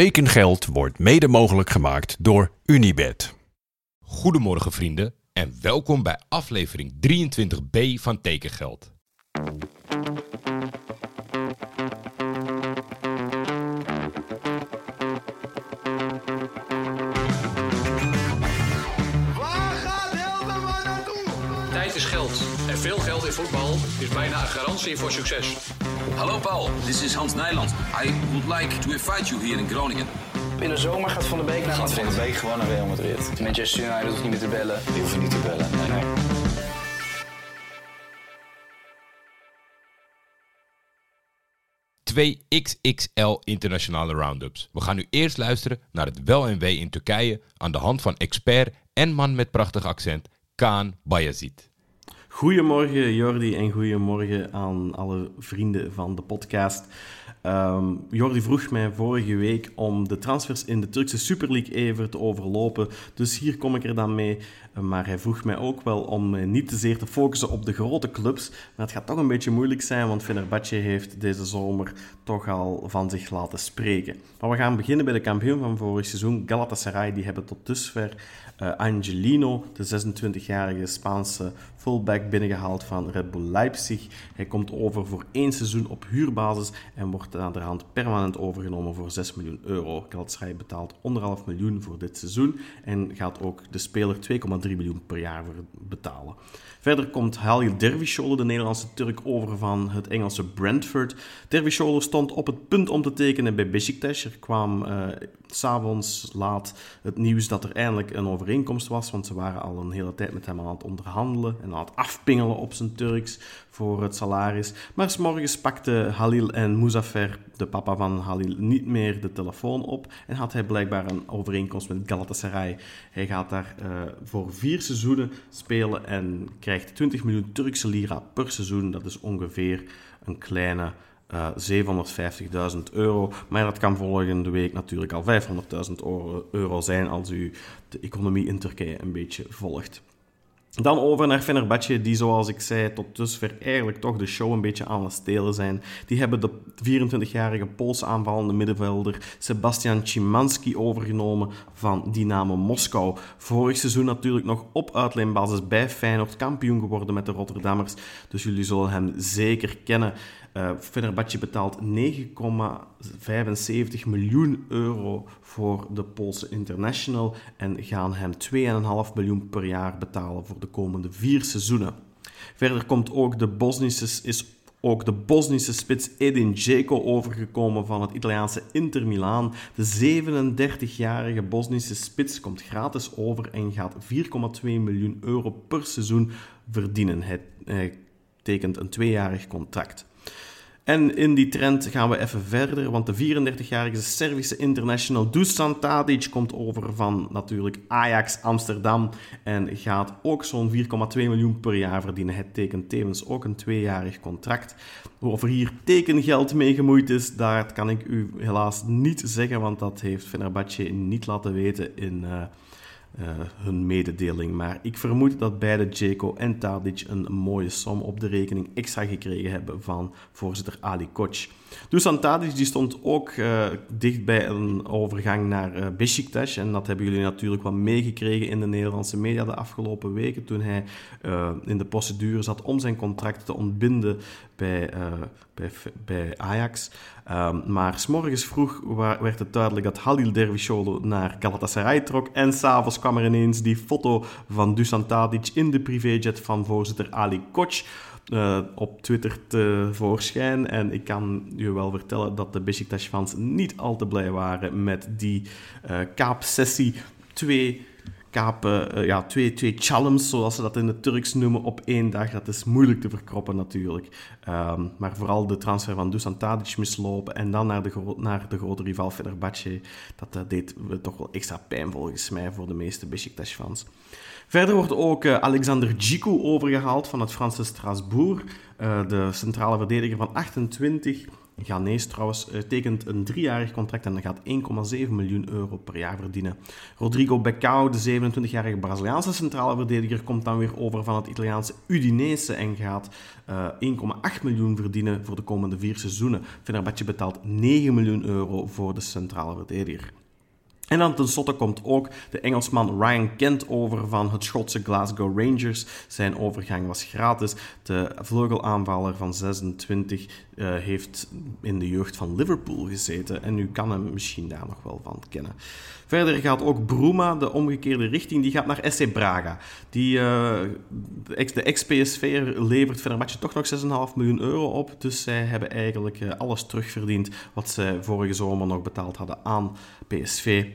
Tekengeld wordt mede mogelijk gemaakt door Unibed. Goedemorgen vrienden en welkom bij aflevering 23b van Tekengeld. Veel geld in voetbal is bijna een garantie voor succes. Hallo Paul, this is Hans Nijland. I would like to invite you here in Groningen. In de zomer gaat Van de Beek naar Gaat Van de Beek gewoon naar Real Madrid. Manchester United hoeft niet meer te bellen. Die hoeven niet te bellen. Nee, nee. Twee XXL internationale roundups. We gaan nu eerst luisteren naar het wel en wee in Turkije aan de hand van expert en man met prachtig accent Kaan Bayazid. Goedemorgen Jordi en goedemorgen aan alle vrienden van de podcast. Ehm, Jordi vroeg mij vorige week om de transfers in de Turkse Super League even te overlopen. Dus hier kom ik er dan mee. Uh, Maar hij vroeg mij ook wel om niet te zeer te focussen op de grote clubs. Maar het gaat toch een beetje moeilijk zijn, want Fenerbahce heeft deze zomer toch al van zich laten spreken. Maar we gaan beginnen bij de kampioen van vorig seizoen, Galatasaray. Die hebben tot dusver eh, Angelino, de 26-jarige Spaanse fullback, binnengehaald van Red Bull Leipzig. Hij komt over voor één seizoen op huurbasis en wordt aan de hand permanent overgenomen voor 6 miljoen euro. Galatasaray betaalt anderhalf miljoen voor dit seizoen en gaat ook de speler 2,3 miljoen per jaar voor betalen. Verder komt Halil Dervishoglu, de Nederlandse Turk, over van het Engelse Brentford. Dervishoglu stond op het punt om te tekenen bij Besiktas. Er kwam eh, s'avonds laat het nieuws dat er eindelijk een overeenkomst was, want ze waren al een hele tijd met hem aan het onderhandelen en aan het afpingelen op zijn Turks voor het salaris. Maar s'morgens pakte Halil en Muzaffer, de papa van Halil, niet meer de telefoon op en had hij blijkbaar een overeenkomst met Galatasaray. Hij gaat daar eh, voor vier seizoenen spelen en krijgt 20 miljoen Turkse lira per seizoen. Dat is ongeveer een kleine eh 750.000 euro. Maar dat kan volgende week natuurlijk al 500.000 euro, euro zijn als u de economie in Turkije een beetje volgt. Dan over naar Fenerbahce, die zoals ik zei tot dusver eigenlijk toch de show een beetje aan het stelen zijn. Die hebben de 24-jarige Poolse aanvallende middenvelder Sebastian Szymanski overgenomen van Dynamo Moskou. Vorig seizoen natuurlijk nog op uitleenbasis bij Feyenoord kampioen geworden met de Rotterdammers. Dus jullie zullen hem zeker kennen. Uh, Fenerbahce betaalt 9,75 miljoen euro voor de Poolse international en gaan hem 2,5 miljoen per jaar betalen voor de komende vier seizoenen. Verder komt ook de Bosnische, is ook de Bosnische spits Edin Dzeko overgekomen van het Italiaanse Inter Milaan. De 37-jarige Bosnische spits komt gratis over en gaat 4,2 miljoen euro per seizoen verdienen. Hij, tekent een tweejarig contract. En in die trend gaan we even verder, want de 34-jarige Servische international Dusan Tadic komt over van natuurlijk Ajax Amsterdam en gaat ook zo'n 4,2 miljoen per jaar verdienen. Hij tekent tevens ook een tweejarig contract. Of er hier tekengeld mee gemoeid is, dat kan ik u helaas niet zeggen, want dat heeft Fenerbahce niet laten weten in... Uh, uh, hun mededeling. Maar ik vermoed dat beide Jaco en Tadic een mooie som op de rekening extra gekregen hebben van voorzitter Ali Koch. Dusan Tadic die stond ook uh, dicht bij een overgang naar uh, Besiktas. En dat hebben jullie natuurlijk wel meegekregen in de Nederlandse media de afgelopen weken. Toen hij in de procedure zat om zijn contract te ontbinden bij, bij, bij Ajax. Um, maar s'morgens vroeg werd het duidelijk dat Halil Dervishoglu naar Galatasaray trok. En s'avonds kwam er ineens die foto van Dusan Tadic in de privéjet van voorzitter Ali Koch. Uh, op Twitter tevoorschijn. En ik kan je wel vertellen dat de Besiktas-fans niet al te blij waren met die uh, kaapsessie. Twee kapen, uh, ja, twee, twee zoals ze dat in het Turks noemen, op één dag. Dat is moeilijk te verkroppen natuurlijk. Um, maar vooral de transfer van Dusan Tadic mislopen en dan naar de, naar de grote rival Fenerbahce, dat uh, deed toch wel extra pijn volgens mij voor de meeste Besiktas-fans. Verder wordt ook uh, Alexander Djikou overgehaald van het Franse Strasbourg. De centrale verdediger van 28 Ghanese trouwens, uh, tekent een driejarig contract en gaat 1,7 miljoen euro per jaar verdienen. Rodrigo Becao, de 27-jarige Braziliaanse centrale verdediger, komt dan weer over van het Italiaanse Udinese en gaat uh, 1,8 miljoen verdienen voor de komende vier seizoenen. Fenerbahce betaalt 9 miljoen euro voor de centrale verdediger. En dan tenslotte komt ook de Engelsman Ryan Kent over van het Schotse Glasgow Rangers. Zijn overgang was gratis. De vleugelaanvaller van 26 uh, heeft in de jeugd van Liverpool gezeten. En u kan hem misschien daar nog wel van kennen. Verder gaat ook Bruma de omgekeerde richting. Die gaat naar SC Braga. Die, uh, de ex-PSV levert Fenerbahce toch nog 6,5 miljoen euro op. Dus zij hebben eigenlijk uh, alles terugverdiend wat zij vorige zomer nog betaald hadden aan PSV.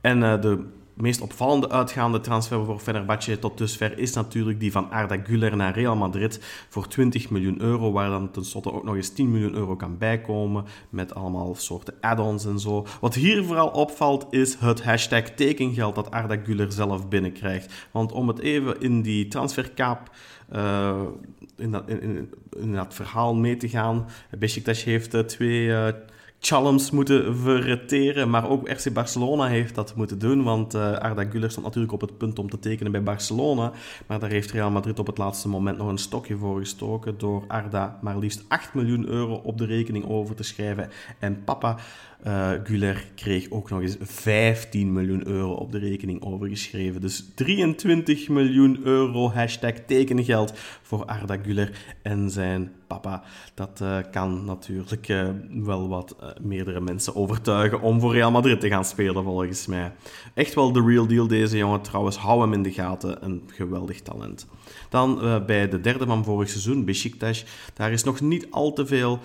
En de meest opvallende uitgaande transfer voor Fenerbahce tot dusver is natuurlijk die van Arda Güler naar Real Madrid voor 20 miljoen euro, waar dan tenslotte ook nog eens 10 miljoen euro kan bijkomen met allemaal soorten add-ons en zo. Wat hier vooral opvalt is het hashtag tekengeld dat Arda Güler zelf binnenkrijgt. Want om het even in die transferkaap uh, in, dat, in, in, dat verhaal mee te gaan, Besiktas heeft uh, twee... Uh, Chalms moeten verteren, maar ook RC Barcelona heeft dat moeten doen, want uh, Arda Güler stond natuurlijk op het punt om te tekenen bij Barcelona, maar daar heeft Real Madrid op het laatste moment nog een stokje voor gestoken door Arda maar liefst 8 miljoen euro op de rekening over te schrijven. En papa uh, Güler kreeg ook nog eens 15 miljoen euro op de rekening overgeschreven. Dus 23 miljoen euro hashtag tekengeld voor Arda Güler en zijn papa. Dat uh, kan natuurlijk uh, wel wat meerdere mensen overtuigen om voor Real Madrid te gaan spelen, volgens mij. Echt wel de real deal, deze jongen. Trouwens, hou hem in de gaten. Een geweldig talent. Dan bij de derde van vorig seizoen, Besiktas. Daar is nog niet al te veel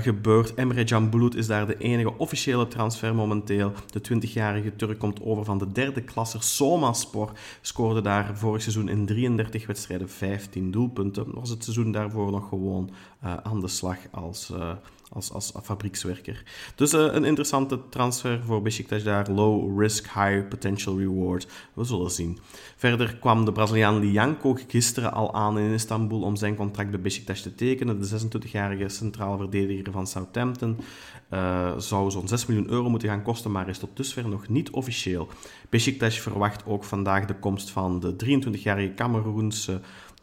gebeurd. Emre Can Bulut is daar de enige officiële transfer momenteel. De 20-jarige Turk komt over van de derde klasser Somaspor. Scoorde daar vorig seizoen in 33 wedstrijden 15 doelpunten. Was het seizoen daarvoor nog gewoon uh, aan de slag als als, als fabriekswerker. Dus uh, een interessante transfer voor Besiktas daar. Low risk, high potential reward. We zullen zien. Verder kwam de Braziliaan Lianco gisteren al aan in Istanbul om zijn contract bij Besiktas te tekenen. De 26-jarige centrale verdediger van Southampton uh, zou zo'n 6 miljoen euro moeten gaan kosten, maar is tot dusver nog niet officieel. Besiktas verwacht ook vandaag de komst van de 23-jarige Cameroense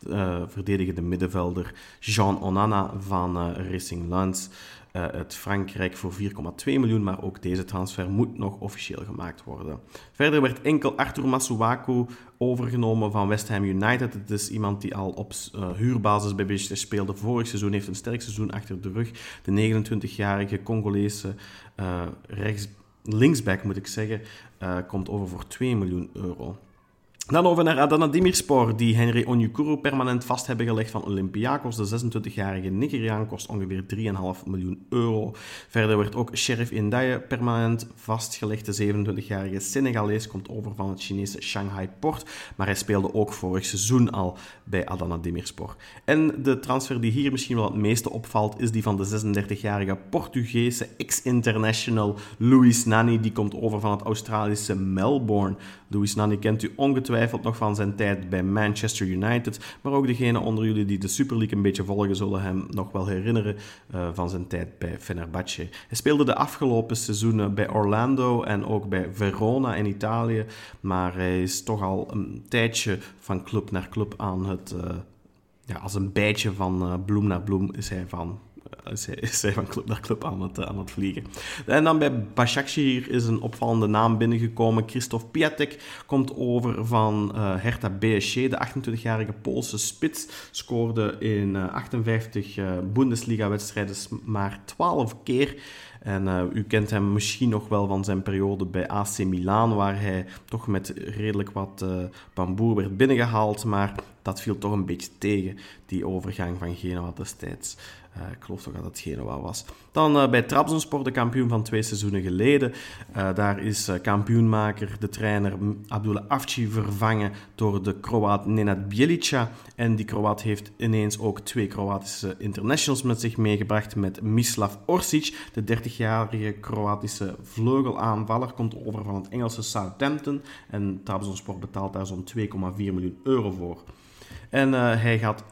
uh, verdedigende middenvelder Jean Onana van Racing Lens uh, uit Frankrijk voor 4,2 miljoen, maar ook deze transfer moet nog officieel gemaakt worden. Verder werd enkel Arthur Masuaku overgenomen van West Ham United. Het is iemand die al op uh, huurbasis bij Besiktas speelde vorig seizoen, heeft een sterk seizoen achter de rug. De 29-jarige Congolese uh, rechts, linksback, moet ik zeggen, komt over voor 2 miljoen euro. Dan over naar Adana Demirspor, die Henry Onyekuru permanent vast hebben gelegd van Olympiakos. De 26-jarige Nigeriaan kost ongeveer 3,5 miljoen euro. Verder werd ook Sheriff Indaye permanent vastgelegd. De 27-jarige Senegalees komt over van het Chinese Shanghai Port, maar hij speelde ook vorig seizoen al bij Adana Demirspor. En de transfer die hier misschien wel het meeste opvalt, is die van de 36-jarige Portugese ex-international Luis Nani. Die komt over van het Australische Melbourne. Luis Nani kent u ongetwijfeld nog van zijn tijd bij Manchester United, maar ook degenen onder jullie die de Super League een beetje volgen zullen hem nog wel herinneren uh, van zijn tijd bij Fenerbahce. Hij speelde de afgelopen seizoenen bij Orlando en ook bij Verona in Italië, maar hij is toch al een tijdje van club naar club aan het... Uh, ja, als een bijtje van uh, bloem naar bloem is hij van is hij, van club naar club aan het, aan het vliegen. En dan bij Başakşehir is een opvallende naam binnengekomen. Christophe Piatek komt over van uh, Hertha BSC. De 28-jarige Poolse spits scoorde in uh, 58 uh, Bundesliga-wedstrijden maar 12 keer. En u kent hem misschien nog wel van zijn periode bij AC Milan, waar hij toch met redelijk wat uh, bamboer werd binnengehaald. Maar dat viel toch een beetje tegen, die overgang van Genoa destijds. Uh, ik geloof toch dat het Genoa was. Dan uh, bij Trabzonspor, de kampioen van twee seizoenen geleden. Uh, daar is kampioenmaker, de trainer Abdullah Afci, vervangen door de Kroaat Nenad Bjelica. En die Kroaat heeft ineens ook twee Kroatische internationals met zich meegebracht. Met Mislav Orsic, de 30-jarige Kroatische vleugelaanvaller, komt over van het Engelse Southampton. En Trabzonspor betaalt daar zo'n 2,4 miljoen euro voor. En eh, hij gaat 1,6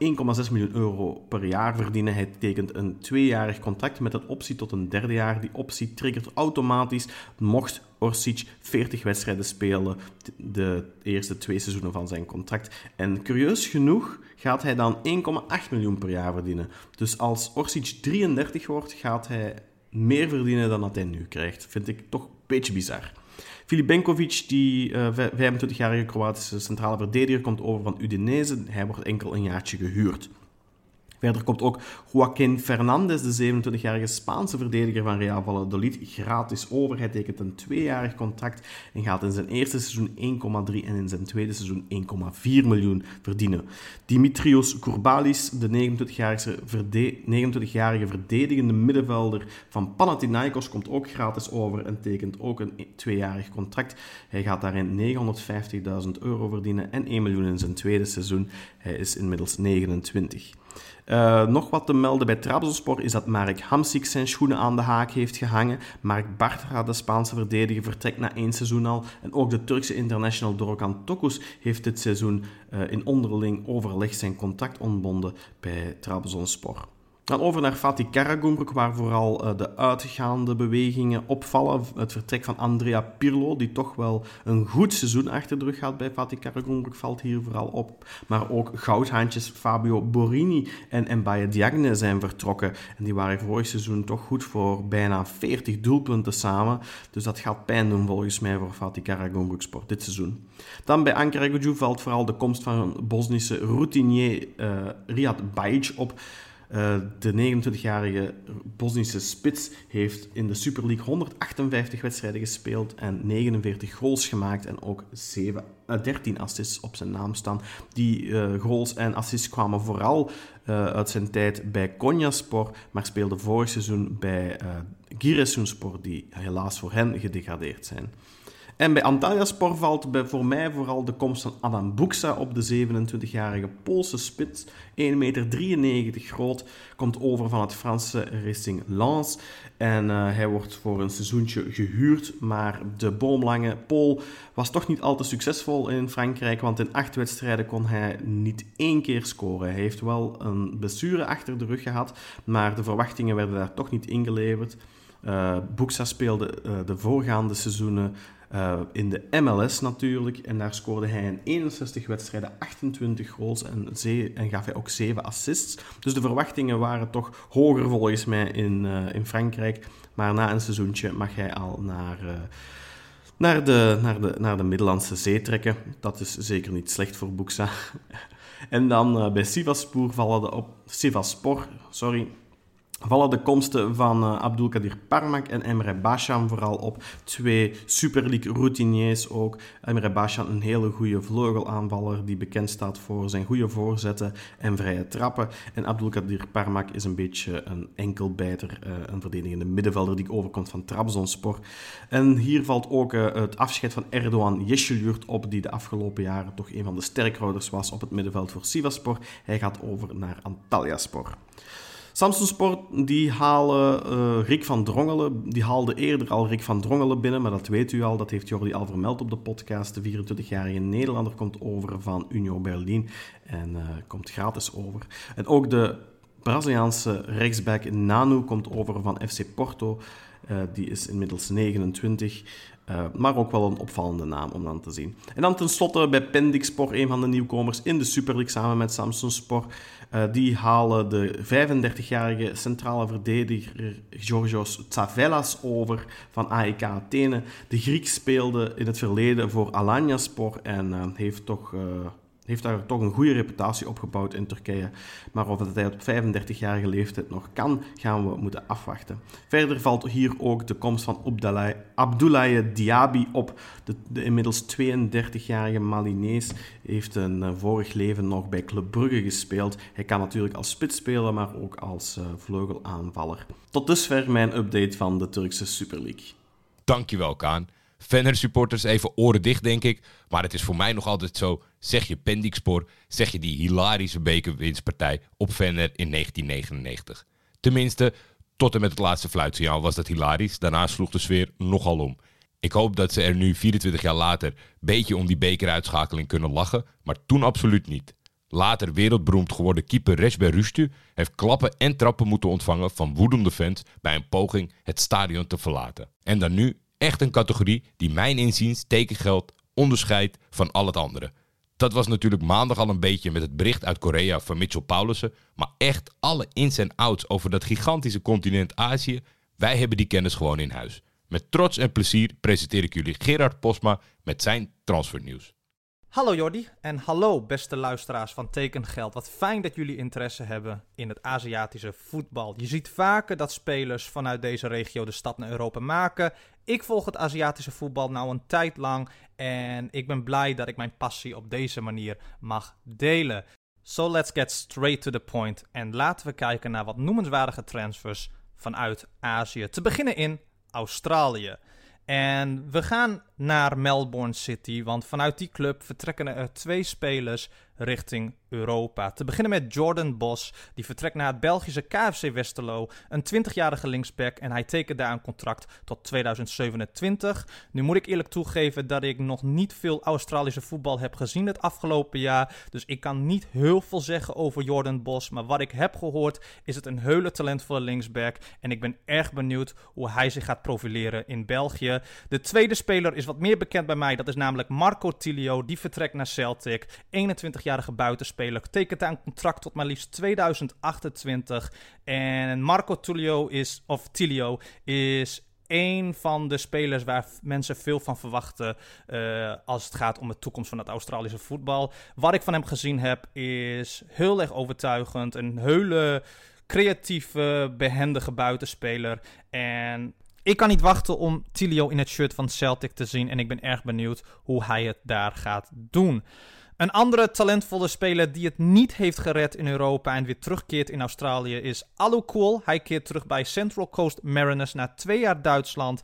miljoen euro per jaar verdienen. Hij tekent een tweejarig contract met een optie tot een derde jaar. Die optie triggert automatisch mocht Orsic 40 wedstrijden spelen de eerste twee seizoenen van zijn contract. En curieus genoeg gaat hij dan 1,8 miljoen per jaar verdienen. Dus als Orsic 33 wordt, gaat hij meer verdienen dan dat hij nu krijgt. Vind ik toch een beetje bizar. Filip Benkovic, die uh, 25-jarige Kroatische centrale verdediger, komt over van Udinese. Hij wordt enkel een jaartje gehuurd. Verder komt ook Joaquin Fernandez, de 27-jarige Spaanse verdediger van Real Valladolid, gratis over. Hij tekent een tweejarig contract en gaat in zijn eerste seizoen 1,3 en in zijn tweede seizoen 1,4 miljoen verdienen. Dimitrios Kourbalis, de 29-jarige verde 29 verdedigende middenvelder van Panathinaikos, komt ook gratis over en tekent ook een tweejarig contract. Hij gaat daarin 950.000 euro verdienen en 1 miljoen in zijn tweede seizoen. Hij is inmiddels 29. Uh, nog wat te melden bij Trabzonspor is dat Marek Hamsik zijn schoenen aan de haak heeft gehangen. Mark Bartra, de Spaanse verdediger, vertrekt na één seizoen al. En ook de Turkse international Dorkan Tokus heeft dit seizoen uh, in onderling overleg zijn contract ontbonden bij Trabzonspor. Dan over naar Fatih Karagumruk, waar vooral uh, de uitgaande bewegingen opvallen. Het vertrek van Andrea Pirlo, die toch wel een goed seizoen achter de rug had bij Fatih Karagumruk, valt hier vooral op. Maar ook goudhaantjes Fabio Borini en Mbaye Diagne zijn vertrokken. En die waren vorig seizoen toch goed voor bijna 40 doelpunten samen. Dus dat gaat pijn doen volgens mij voor Fatih Karagumruk Sport dit seizoen. Dan bij Ankara valt vooral de komst van een Bosnische routinier uh, Riyad Bajic op. Uh, de 29-jarige Bosnische spits heeft in de Super League 158 wedstrijden gespeeld en 49 goals gemaakt en ook 7, uh, 13 assists op zijn naam staan. Die uh, goals en assists kwamen vooral uit zijn tijd bij Konyaspor, maar speelde vorig seizoen bij uh, Giresunspor, die helaas voor hen gedegradeerd zijn. En bij Antalyaspor valt bij voor mij vooral de komst van Adam Buksa op de 27-jarige Poolse spits. 1,93 meter groot, komt over van het Franse Racing Lens. En uh, hij wordt voor een seizoentje gehuurd, maar de boomlange Pool was toch niet al te succesvol in Frankrijk, want in acht wedstrijden kon hij niet één keer scoren. Hij heeft wel een blessure achter de rug gehad, maar de verwachtingen werden daar toch niet ingeleverd. Uh, Buksa speelde uh, de voorgaande seizoenen uh, in de MLS natuurlijk. En daar scoorde hij in 61 wedstrijden 28 goals en, en gaf hij ook 7 assists. Dus de verwachtingen waren toch hoger volgens mij in, uh, in Frankrijk. Maar na een seizoentje mag hij al naar, uh, naar, de, naar, de, naar de Middellandse Zee trekken. Dat is zeker niet slecht voor Buxa. en dan bij Sivaspor vallen de op... Sivaspor, sorry, vallen de komsten van uh, Abdulkadir Parmak en Emre Bashan vooral op. Twee Super League routiniers ook. Emre Bashan een hele goede vleugelaanvaller die bekend staat voor zijn goede voorzetten en vrije trappen. En Abdulkadir Parmak is een beetje een enkelbijter, uh, een verdedigende middenvelder die overkomt van Trabzonspor. En hier valt ook uh, het afscheid van Erdogan Yeşilyurt op, die de afgelopen jaren toch een van de sterkhouders was op het middenveld voor Sivaspor. Hij gaat over naar Antalyaspor. Samsung Sport die halen uh, Rick van Drongelen. Die haalde eerder al Rick van Drongelen binnen, maar dat weet u al. Dat heeft Jordi al vermeld op de podcast. De 24-jarige Nederlander komt over van Union Berlin en uh, komt gratis over. En ook de Braziliaanse rechtsback Nanu komt over van FC Porto. Uh, die is inmiddels 29. Uh, maar ook wel een opvallende naam om dan te zien. En dan tenslotte bij Pendixpor, een van de nieuwkomers in de Super League samen met Samsung Sport. Uh, die halen de 35-jarige centrale verdediger Georgios Tsavelas over van AEK Athene. De Griek speelde in het verleden voor Alanyaspor en heeft toch heeft daar toch een goede reputatie opgebouwd in Turkije. Maar of dat hij op 35-jarige leeftijd nog kan, gaan we moeten afwachten. Verder valt hier ook de komst van Abdoulaye Diaby op. De, de inmiddels 32-jarige Malinees heeft een uh, vorig leven nog bij Club Brugge gespeeld. Hij kan natuurlijk als spits spelen, maar ook als uh, vleugelaanvaller. Tot dusver mijn update van de Turkse Super League. Dankjewel, Kaan. Fenner supporters even oren dicht, denk ik. Maar het is voor mij nog altijd zo. Zeg je Pendixpoor, zeg je die hilarische bekerwinstpartij op Fenner in 1999. Tenminste, tot en met het laatste fluitsignaal was dat hilarisch. Daarna sloeg de sfeer nogal om. Ik hoop dat ze er nu 24 jaar later beetje om die bekeruitschakeling kunnen lachen, maar toen absoluut niet. Later wereldberoemd geworden keeper Resber Rustu heeft klappen en trappen moeten ontvangen van woedende fans bij een poging het stadion te verlaten. En dan nu echt een categorie die mijn inziens tekengeld onderscheidt van al het andere. Dat was natuurlijk maandag al een beetje met het bericht uit Korea van Mitchell Paulussen. Maar echt alle ins en outs over dat gigantische continent Azië, wij hebben die kennis gewoon in huis. Met trots en plezier presenteer ik jullie Gerard Posma met zijn transfernieuws. Hallo Jordi en hallo beste luisteraars van Tekengeld. Wat fijn dat jullie interesse hebben in het Aziatische voetbal. Je ziet vaker dat spelers vanuit deze regio de stap naar Europa maken. Ik volg het Aziatische voetbal nou een tijd lang en ik ben blij dat ik mijn passie op deze manier mag delen. So let's get straight to the point en laten we kijken naar wat noemenswaardige transfers vanuit Azië. Te beginnen in Australië. En we gaan naar Melbourne City, want vanuit die club vertrekken er twee spelers richting Europa. Te beginnen met Jordan Bos, die vertrekt naar het Belgische KFC Westerlo, een 20-jarige linksback en hij tekent daar een contract tot 2027. Nu moet ik eerlijk toegeven dat ik nog niet veel Australische voetbal heb gezien het afgelopen jaar, dus ik kan niet heel veel zeggen over Jordan Bos, maar wat ik heb gehoord is het een hele talentvolle linksback. En ik ben erg benieuwd hoe hij zich gaat profileren in België. De tweede speler is wat meer bekend bij mij, dat is namelijk Marco Tilio, die vertrekt naar Celtic, 21-jarige buitenspeler, tekent een contract tot maar liefst 2028 en Marco Tilio is, of Tilio is een van de spelers waar mensen veel van verwachten eh, als het gaat om de toekomst van het Australische voetbal. Wat ik van hem gezien heb is heel erg overtuigend. Een hele creatieve, behendige buitenspeler. En ik kan niet wachten om Tilio in het shirt van Celtic te zien. En ik ben erg benieuwd hoe hij het daar gaat doen. Een andere talentvolle speler die het niet heeft gered in Europa en weer terugkeert in Australië is Alukool. Hij keert terug bij Central Coast Mariners na twee jaar Duitsland.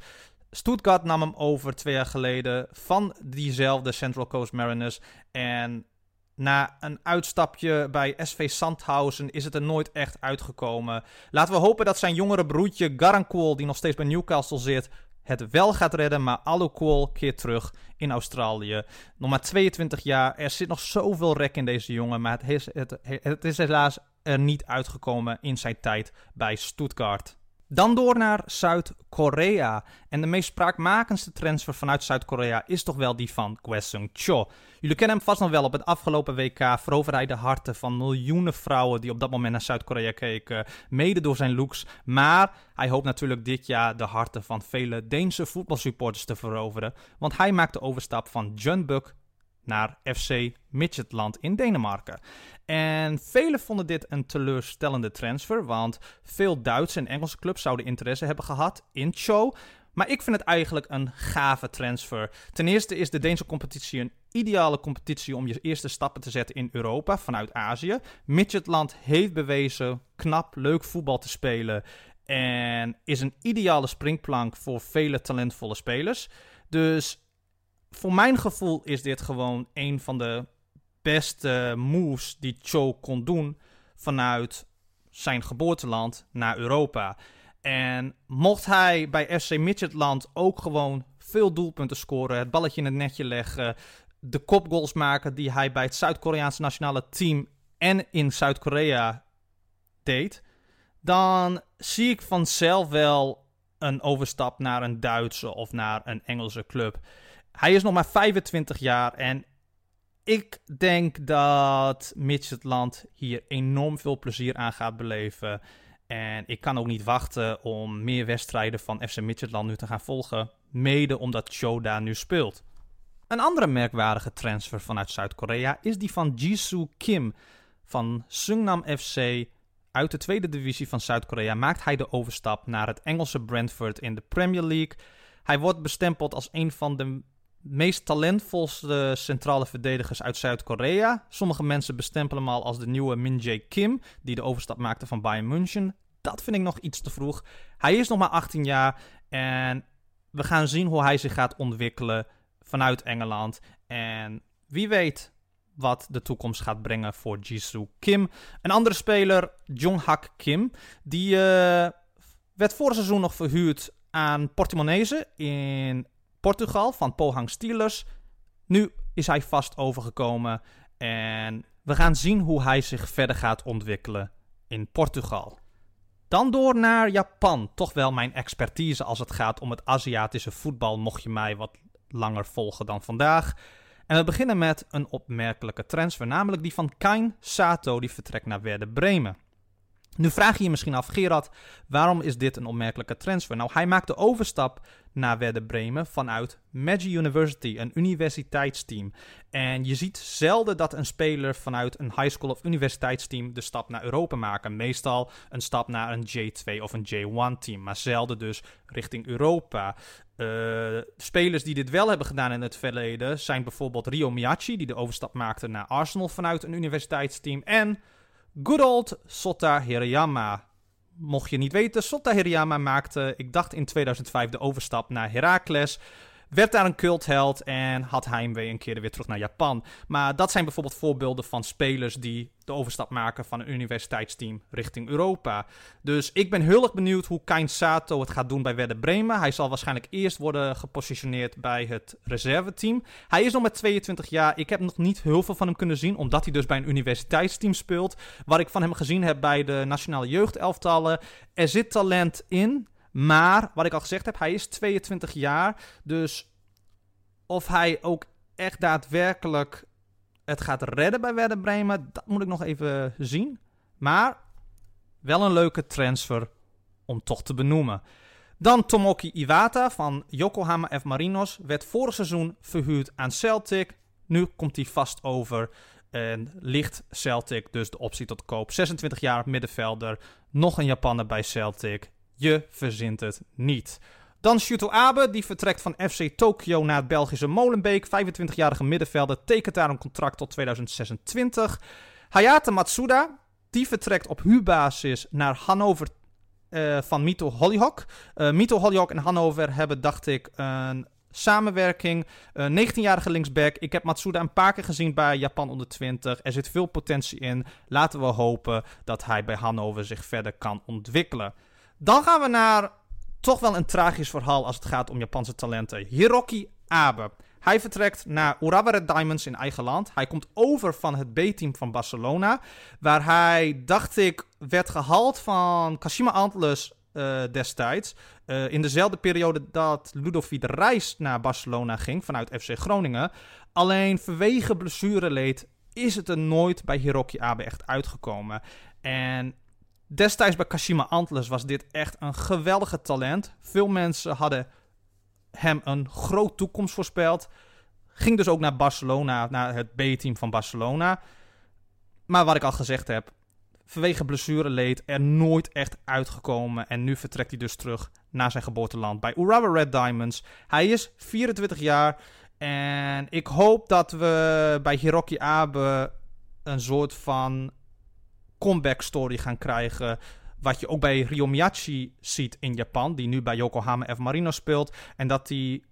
Stuttgart nam hem over twee jaar geleden van diezelfde Central Coast Mariners. En na een uitstapje bij SV Sandhausen is het er nooit echt uitgekomen. Laten we hopen dat zijn jongere broertje Garankool, die nog steeds bij Newcastle zit, het wel gaat redden. Maar Alukool keert terug in Australië. Nog maar 22 jaar. Er zit nog zoveel rek in deze jongen. Maar het is, het, het is helaas er niet uitgekomen in zijn tijd bij Stuttgart. Dan door naar Zuid-Korea. En de meest spraakmakendste transfer vanuit Zuid-Korea is toch wel die van Kwesung Cho. Jullie kennen hem vast nog wel. Op het afgelopen WK veroverde hij de harten van miljoenen vrouwen die op dat moment naar Zuid-Korea keken. Mede door zijn looks. Maar hij hoopt natuurlijk dit jaar de harten van vele Deense voetbalsupporters te veroveren. Want hij maakt de overstap van Jeonbuk naar FC Midtjylland in Denemarken. En velen vonden dit een teleurstellende transfer, want veel Duitse en Engelse clubs zouden interesse hebben gehad in Cho. Maar ik vind het eigenlijk een gave transfer. Ten eerste is de Deense competitie een ideale competitie om je eerste stappen te zetten in Europa vanuit Azië. Midtjylland heeft bewezen knap, leuk voetbal te spelen en is een ideale springplank voor vele talentvolle spelers. Dus voor mijn gevoel is dit gewoon een van de beste moves die Cho kon doen vanuit zijn geboorteland naar Europa. En mocht hij bij FC Midtjylland ook gewoon veel doelpunten scoren, het balletje in het netje leggen, de kopgoals maken die hij bij het Zuid-Koreaanse nationale team en in Zuid-Korea deed, dan zie ik vanzelf wel een overstap naar een Duitse of naar een Engelse club. Hij is nog maar 25 jaar en ik denk dat Midtjylland hier enorm veel plezier aan gaat beleven. En ik kan ook niet wachten om meer wedstrijden van FC Midtjylland nu te gaan volgen. Mede omdat Cho daar nu speelt. Een andere merkwaardige transfer vanuit Zuid-Korea is die van Jisoo Kim. Van Sungnam FC uit de tweede divisie van Zuid-Korea maakt hij de overstap naar het Engelse Brentford in de Premier League. Hij wordt bestempeld als een van de meest talentvolste centrale verdedigers uit Zuid-Korea. Sommige mensen bestempelen hem al als de nieuwe Min Jae Kim, die de overstap maakte van Bayern München. Dat vind ik nog iets te vroeg. Hij is nog maar 18 jaar en we gaan zien hoe hij zich gaat ontwikkelen vanuit Engeland. En wie weet wat de toekomst gaat brengen voor Jisoo Kim. Een andere speler, Jong-hak Kim, die uh, werd vorig seizoen nog verhuurd aan Portimonese in Portugal van Pohang Steelers. Nu is hij vast overgekomen en We gaan zien hoe hij zich verder gaat ontwikkelen in Portugal. Dan door naar Japan. Toch wel mijn expertise als het gaat om het Aziatische voetbal, mocht je mij wat langer volgen dan vandaag. En we beginnen met een opmerkelijke transfer, namelijk die van Kain Sato, die vertrekt naar Werder Bremen. Nu vraag je je misschien af, Gerard, waarom is dit een opmerkelijke transfer? Nou, hij maakt de overstap naar Werder Bremen vanuit Magic University, een universiteitsteam. En je ziet zelden dat een speler vanuit een high school of universiteitsteam de stap naar Europa maken. Meestal een stap naar een J2 of een J1 team, maar zelden dus richting Europa. Uh, spelers die dit wel hebben gedaan in het verleden zijn bijvoorbeeld Rio Miyachi, die de overstap maakte naar Arsenal vanuit een universiteitsteam. En good old Sota Hirayama. Mocht je niet weten, Sota Hirayama maakte, ik dacht in 2005, de overstap naar Heracles. Werd daar een cultheld en had heimwee een keer weer terug naar Japan. Maar dat zijn bijvoorbeeld voorbeelden van spelers die de overstap maken van een universiteitsteam richting Europa. Dus ik ben heel erg benieuwd hoe Kain Sato het gaat doen bij Werder Bremen. Hij zal waarschijnlijk eerst worden gepositioneerd bij het reserveteam. Hij is nog met 22 jaar. Ik heb nog niet heel veel van hem kunnen zien, omdat hij dus bij een universiteitsteam speelt. Wat ik van hem gezien heb bij de nationale jeugdelftallen. Er zit talent in. Maar, wat ik al gezegd heb, hij is 22 jaar. Dus of hij ook echt daadwerkelijk het gaat redden bij Werder Bremen, dat moet ik nog even zien. Maar wel een leuke transfer om toch te benoemen. Dan Tomoki Iwata van Yokohama F. Marinos werd vorig seizoen verhuurd aan Celtic. Nu komt hij vast over en ligt Celtic dus de optie tot koop. 26 jaar middenvelder, nog een Japaner bij Celtic. Je verzint het niet. Dan Shuto Abe, die vertrekt van FC Tokyo naar het Belgische Molenbeek. 25-jarige middenvelder, tekent daar een contract tot 2026. Hayate Matsuda, die vertrekt op huurbasis naar Hannover uh, van Mito Hollyhock. Uh, Mito Hollyhock en Hannover hebben, dacht ik, een samenwerking. Uh, 19-jarige linksback. Ik heb Matsuda een paar keer gezien bij Japan onder 20. Er zit veel potentie in. Laten we hopen dat hij bij Hannover zich verder kan ontwikkelen. Dan gaan we naar toch wel een tragisch verhaal als het gaat om Japanse talenten. Hiroki Abe. Hij vertrekt naar Urawa Red Diamonds in eigen land. Hij komt over van het B-team van Barcelona. Waar hij, dacht ik, werd gehaald van Kashima Antlers uh, destijds. Uh, in dezelfde periode dat Ludovic Reis naar Barcelona ging vanuit FC Groningen. Alleen vanwege blessureleed is het er nooit bij Hiroki Abe echt uitgekomen. En Destijds bij Kashima Antlers was dit echt een geweldige talent. Veel mensen hadden hem een groot toekomst voorspeld. Ging dus ook naar Barcelona, naar het B-team van Barcelona. Maar wat ik al gezegd heb, vanwege blessureleed er nooit echt uitgekomen. En nu vertrekt hij dus terug naar zijn geboorteland bij Urawa Red Diamonds. Hij is 24 jaar en ik hoop dat we bij Hiroki Abe een soort van comeback story gaan krijgen. Wat je ook bij Ryo Miyachi ziet in Japan, die nu bij Yokohama F. Marino speelt. En dat hij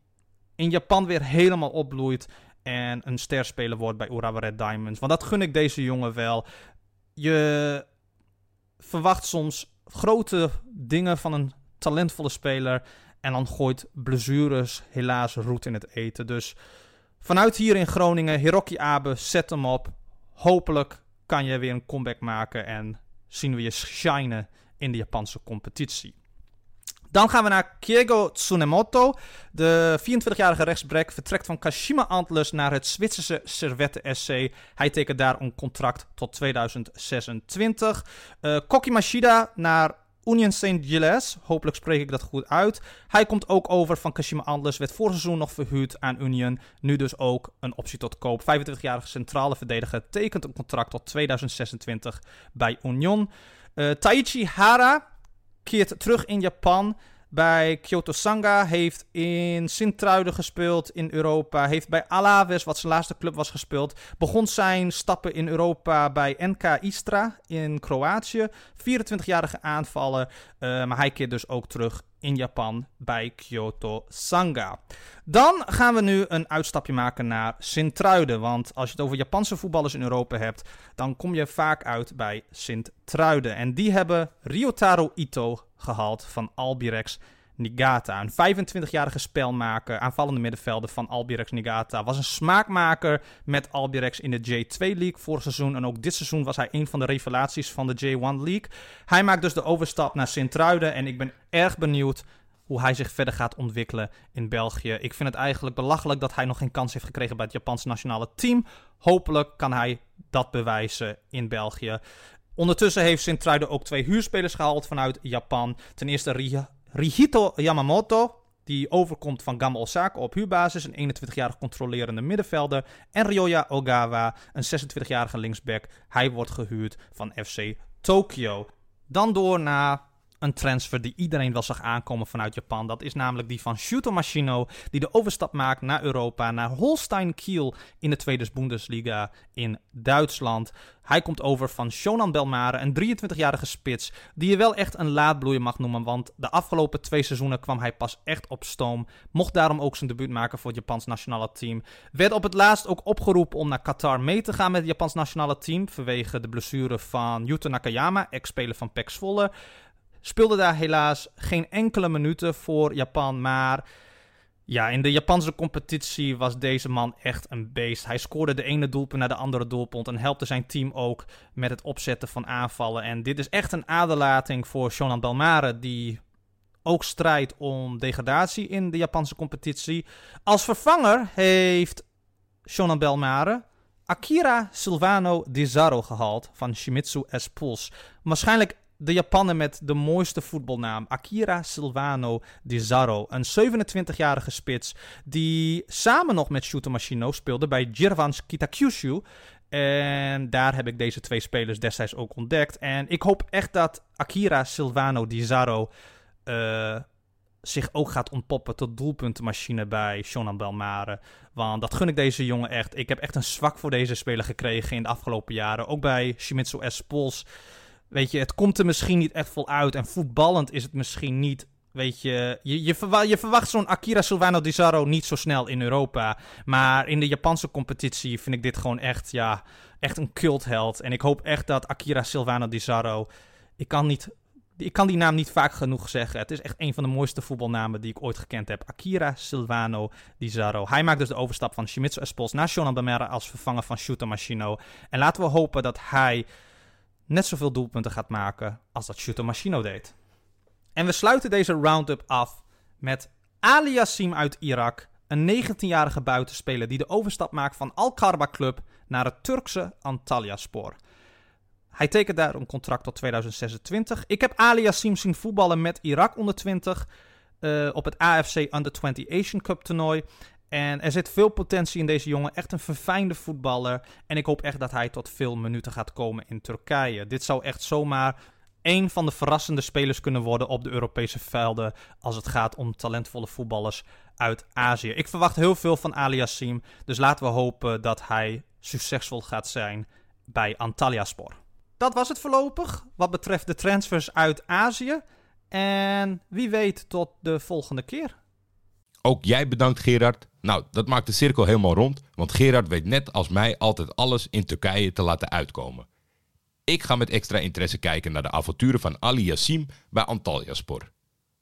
in Japan weer helemaal opbloeit en een sterspeler wordt bij Urawa Red Diamonds. Want dat gun ik deze jongen wel. Je verwacht soms grote dingen van een talentvolle speler. En dan gooit blessures helaas roet in het eten. Dus vanuit hier in Groningen, Hiroki Abe, zet hem op. Hopelijk kan je weer een comeback maken en zien we je shinen in de Japanse competitie. Dan gaan we naar Kiego Tsunemoto. De 24-jarige rechtsback vertrekt van Kashima Antlers naar het Zwitserse Servette SC. Hij tekent daar een contract tot 2026. Uh, Koki Mashida naar Union St. Gilles, hopelijk spreek ik dat goed uit. Hij komt ook over van Kashima Antlers, werd vorig seizoen nog verhuurd aan Union. Nu dus ook een optie tot koop. 25-jarige centrale verdediger tekent een contract tot 2026 bij Union. Uh, Taichi Hara keert terug in Japan bij Kyoto Sanga. Heeft in Sint-Truiden gespeeld in Europa. Heeft bij Alaves, wat zijn laatste club was, gespeeld. Begon zijn stappen in Europa bij NK Istra in Kroatië. 24-jarige aanvallen. Uh, maar hij keert dus ook terug in Japan bij Kyoto Sanga. Dan gaan we nu een uitstapje maken naar Sint-Truiden. Want als je het over Japanse voetballers in Europa hebt, dan kom je vaak uit bij Sint-Truiden. En die hebben Ryotaro Ito gehaald van Albirex Nigata. Een 25-jarige spelmaker, aanvallende middenvelder van Albirex Nigata. Was een smaakmaker met Albirex in de J2 League vorig seizoen. En ook dit seizoen was hij een van de revelaties van de J1 League. Hij maakt dus de overstap naar Sint-Truiden. En ik ben erg benieuwd hoe hij zich verder gaat ontwikkelen in België. Ik vind het eigenlijk belachelijk dat hij nog geen kans heeft gekregen bij het Japanse nationale team. Hopelijk kan hij dat bewijzen in België. Ondertussen heeft Sint-Truiden ook twee huurspelers gehaald vanuit Japan. Ten eerste Rihito Yamamoto, die overkomt van Gamba Osaka op huurbasis, een 21-jarige controlerende middenvelder. En Ryoya Ogawa, een 26-jarige linksback. Hij wordt gehuurd van FC Tokyo. Dan door naar een transfer die iedereen wel zag aankomen vanuit Japan. Dat is namelijk die van Shuto Machino, die de overstap maakt naar Europa, naar Holstein Kiel in de Tweede Bundesliga in Duitsland. Hij komt over van Shonan Belmare, een 23-jarige spits, die je wel echt een laadbloeier mag noemen, want de afgelopen twee seizoenen kwam hij pas echt op stoom. Mocht daarom ook zijn debuut maken voor het Japans nationale team. Werd op het laatst ook opgeroepen om naar Qatar mee te gaan met het Japans nationale team, vanwege de blessure van Yuto Nakayama, ex-speler van PEC Zwolle. Speelde daar helaas geen enkele minuten voor Japan. Maar ja, in de Japanse competitie was deze man echt een beest. Hij scoorde de ene doelpunt naar de andere doelpunt. En helpte zijn team ook met het opzetten van aanvallen. En dit is echt een aderlating voor Shonan Belmare. Die ook strijdt om degradatie in de Japanse competitie. Als vervanger heeft Shonan Belmare Akira Silvano Dizarro gehaald van Shimizu S-Pulse. Waarschijnlijk de Japaner met de mooiste voetbalnaam, Akira Silvano Dizarro. Een 27-jarige spits die samen nog met Shuto Machino speelde bij Jirvans Kitakyushu. En daar heb ik deze twee spelers destijds ook ontdekt. En ik hoop echt dat Akira Silvano Dizarro uh, zich ook gaat ontpoppen tot doelpuntenmachine bij Shonan Belmare. Want dat gun ik deze jongen echt. Ik heb echt een zwak voor deze speler gekregen in de afgelopen jaren. Ook bij Shimizu S. Pols. Weet je, het komt er misschien niet echt vol uit. En voetballend is het misschien niet. Weet je, je, je, verwa je verwacht zo'n Akira Silvano Dizarro niet zo snel in Europa. Maar in de Japanse competitie vind ik dit gewoon echt, ja, echt een cultheld. En ik hoop echt dat Akira Silvano Dizarro. Ik kan, niet, ik kan die naam niet vaak genoeg zeggen. Het is echt een van de mooiste voetbalnamen die ik ooit gekend heb. Akira Silvano Dizarro. Hij maakt dus de overstap van Shimizu Espos naar Shonan Bemera als vervanger van Shuto Machino. En laten we hopen dat hij net zoveel doelpunten gaat maken als dat Shuto Machino deed. En we sluiten deze roundup af met Ali Yassim uit Irak, een 19-jarige buitenspeler die de overstap maakt van Al-Karba Club naar het Turkse Antalyaspor. Hij tekent daar een contract tot 2026. Ik heb Ali Yassim zien voetballen met Irak onder 20 uh, op het AFC Under 20 Asian Cup toernooi. En er zit veel potentie in deze jongen. Echt een verfijnde voetballer. En ik hoop echt dat hij tot veel minuten gaat komen in Turkije. Dit zou echt zomaar een van de verrassende spelers kunnen worden op de Europese velden. Als het gaat om talentvolle voetballers uit Azië. Ik verwacht heel veel van Ali Yassim. Dus laten we hopen dat hij succesvol gaat zijn bij Antalyaspor. Dat was het voorlopig wat betreft de transfers uit Azië. En wie weet tot de volgende keer. Ook jij bedankt Gerard. Nou, dat maakt de cirkel helemaal rond, want Gerard weet net als mij altijd alles in Turkije te laten uitkomen. Ik ga met extra interesse kijken naar de avonturen van Ali Yassim bij Antalyaspor.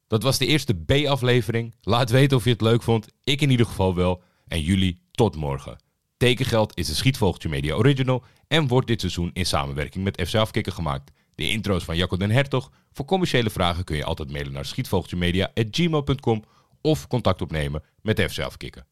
Dat was de eerste B-aflevering. Laat weten of je het leuk vond. Ik in ieder geval wel. En jullie tot morgen. Tekengeld is een Schietvogeltje Media Original en wordt dit seizoen in samenwerking met FC Afkikken gemaakt. De intro's van Jacco den Hertog. Voor commerciële vragen kun je altijd mailen naar schietvogeltjemedia.gmail.com of contact opnemen met FC Afkikken.